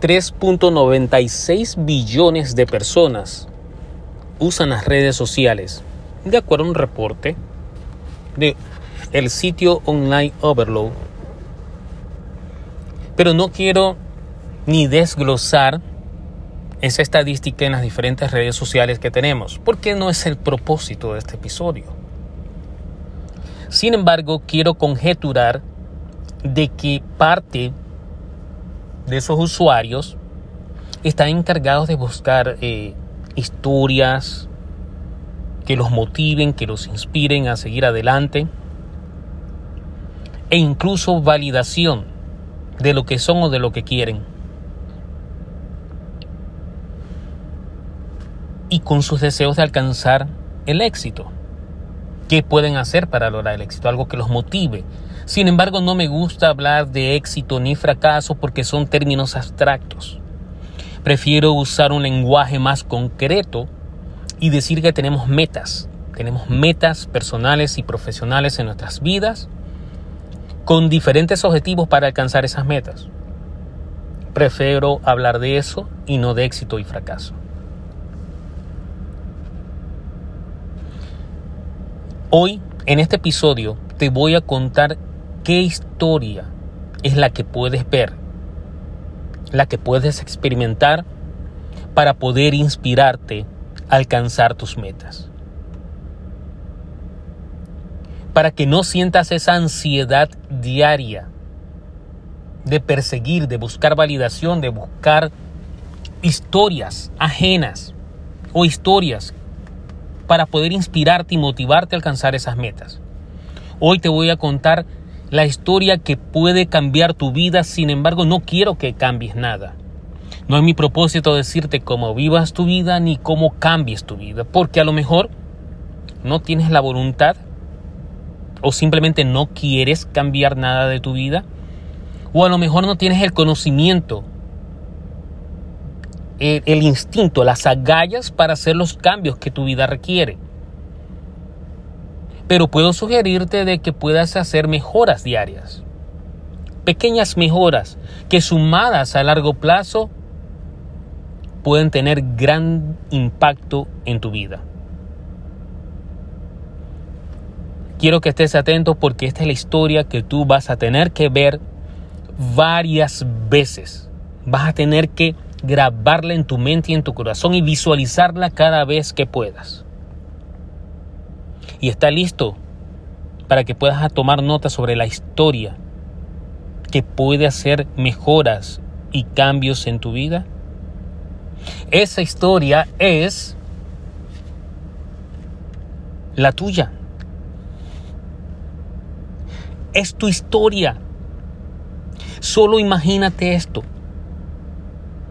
3.96 billones de personas usan las redes sociales, de acuerdo a un reporte de el sitio online Overload. Pero no quiero ni desglosar esa estadística en las diferentes redes sociales que tenemos, porque no es el propósito de este episodio. Sin embargo, quiero conjeturar de que parte de esos usuarios están encargados de buscar eh, historias que los motiven, que los inspiren a seguir adelante e incluso validación de lo que son o de lo que quieren. Y con sus deseos de alcanzar el éxito. ¿Qué pueden hacer para lograr el éxito? Algo que los motive. Sin embargo, no me gusta hablar de éxito ni fracaso porque son términos abstractos. Prefiero usar un lenguaje más concreto y decir que tenemos metas. Tenemos metas personales y profesionales en nuestras vidas con diferentes objetivos para alcanzar esas metas. Prefiero hablar de eso y no de éxito y fracaso. Hoy, en este episodio, te voy a contar qué historia es la que puedes ver, la que puedes experimentar para poder inspirarte a alcanzar tus metas. Para que no sientas esa ansiedad diaria de perseguir, de buscar validación, de buscar historias ajenas o historias para poder inspirarte y motivarte a alcanzar esas metas. Hoy te voy a contar la historia que puede cambiar tu vida, sin embargo no quiero que cambies nada. No es mi propósito decirte cómo vivas tu vida ni cómo cambies tu vida, porque a lo mejor no tienes la voluntad o simplemente no quieres cambiar nada de tu vida, o a lo mejor no tienes el conocimiento el, instinto, las agallas para hacer los cambios que tu vida requiere. Pero puedo sugerirte de que puedas hacer mejoras diarias. Pequeñas mejoras que sumadas a largo plazo pueden tener gran impacto en tu vida. Quiero que estés atento porque esta es la historia que tú vas a tener que ver varias veces. Vas a tener que grabarla en tu mente y en tu corazón y visualizarla cada vez que puedas. Y está listo para que puedas tomar nota sobre la historia que puede hacer mejoras y cambios en tu vida. Esa historia es la tuya. Es tu historia. Solo imagínate esto.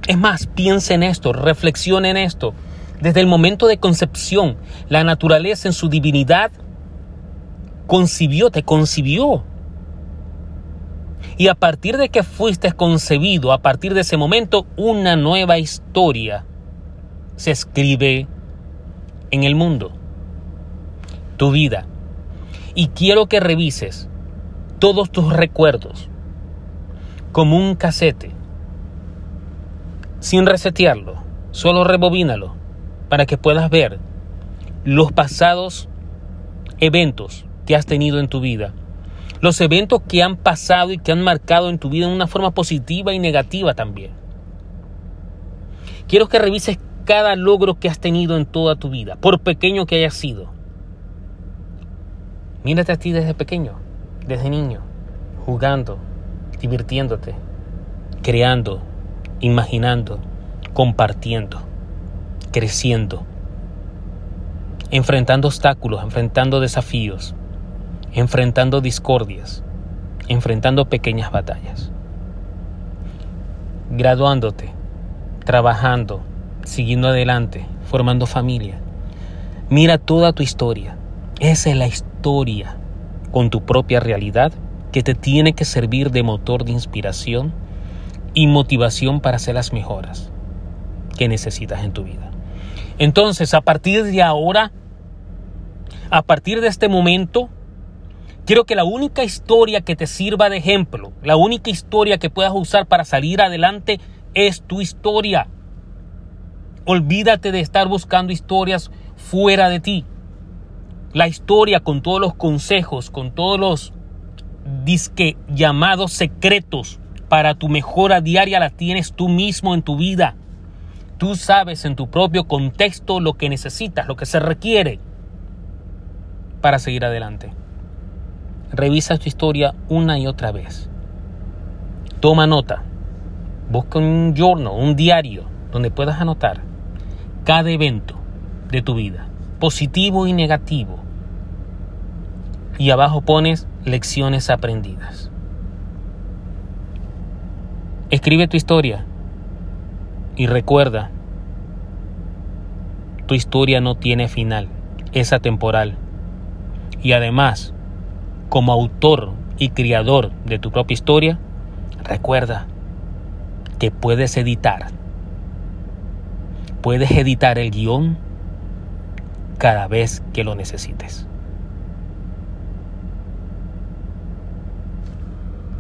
Es más, piensa en esto, reflexiona en esto. Desde el momento de concepción, la naturaleza en su divinidad concibió, te concibió. Y a partir de que fuiste concebido, a partir de ese momento, una nueva historia se escribe en el mundo, tu vida. Y quiero que revises todos tus recuerdos como un casete sin resetearlo, solo rebobínalo para que puedas ver los pasados eventos que has tenido en tu vida. Los eventos que han pasado y que han marcado en tu vida en una forma positiva y negativa también. Quiero que revises cada logro que has tenido en toda tu vida, por pequeño que haya sido. Mírate a ti desde pequeño, desde niño, jugando, divirtiéndote, creando, imaginando, compartiendo, creciendo, enfrentando obstáculos, enfrentando desafíos, enfrentando discordias, enfrentando pequeñas batallas, graduándote, trabajando, siguiendo adelante, formando familia. Mira toda tu historia. Esa es la historia con tu propia realidad que te tiene que servir de motor de inspiración y motivación para hacer las mejoras que necesitas en tu vida. Entonces, a partir de ahora, a partir de este momento, quiero que la única historia que te sirva de ejemplo, la única historia que puedas usar para salir adelante es tu historia. Olvídate de estar buscando historias fuera de ti. La historia con todos los consejos, con todos los disque llamados secretos para tu mejora diaria la tienes tú mismo en tu vida. Tú sabes en tu propio contexto lo que necesitas, lo que se requiere para seguir adelante. Revisa tu historia una y otra vez. Toma nota. Busca un journal, un diario, donde puedas anotar cada evento de tu vida, positivo y negativo. Y abajo pones lecciones aprendidas. Escribe tu historia y recuerda, tu historia no tiene final, es atemporal. Y además, como autor y criador de tu propia historia, recuerda que puedes editar. Puedes editar el guion cada vez que lo necesites.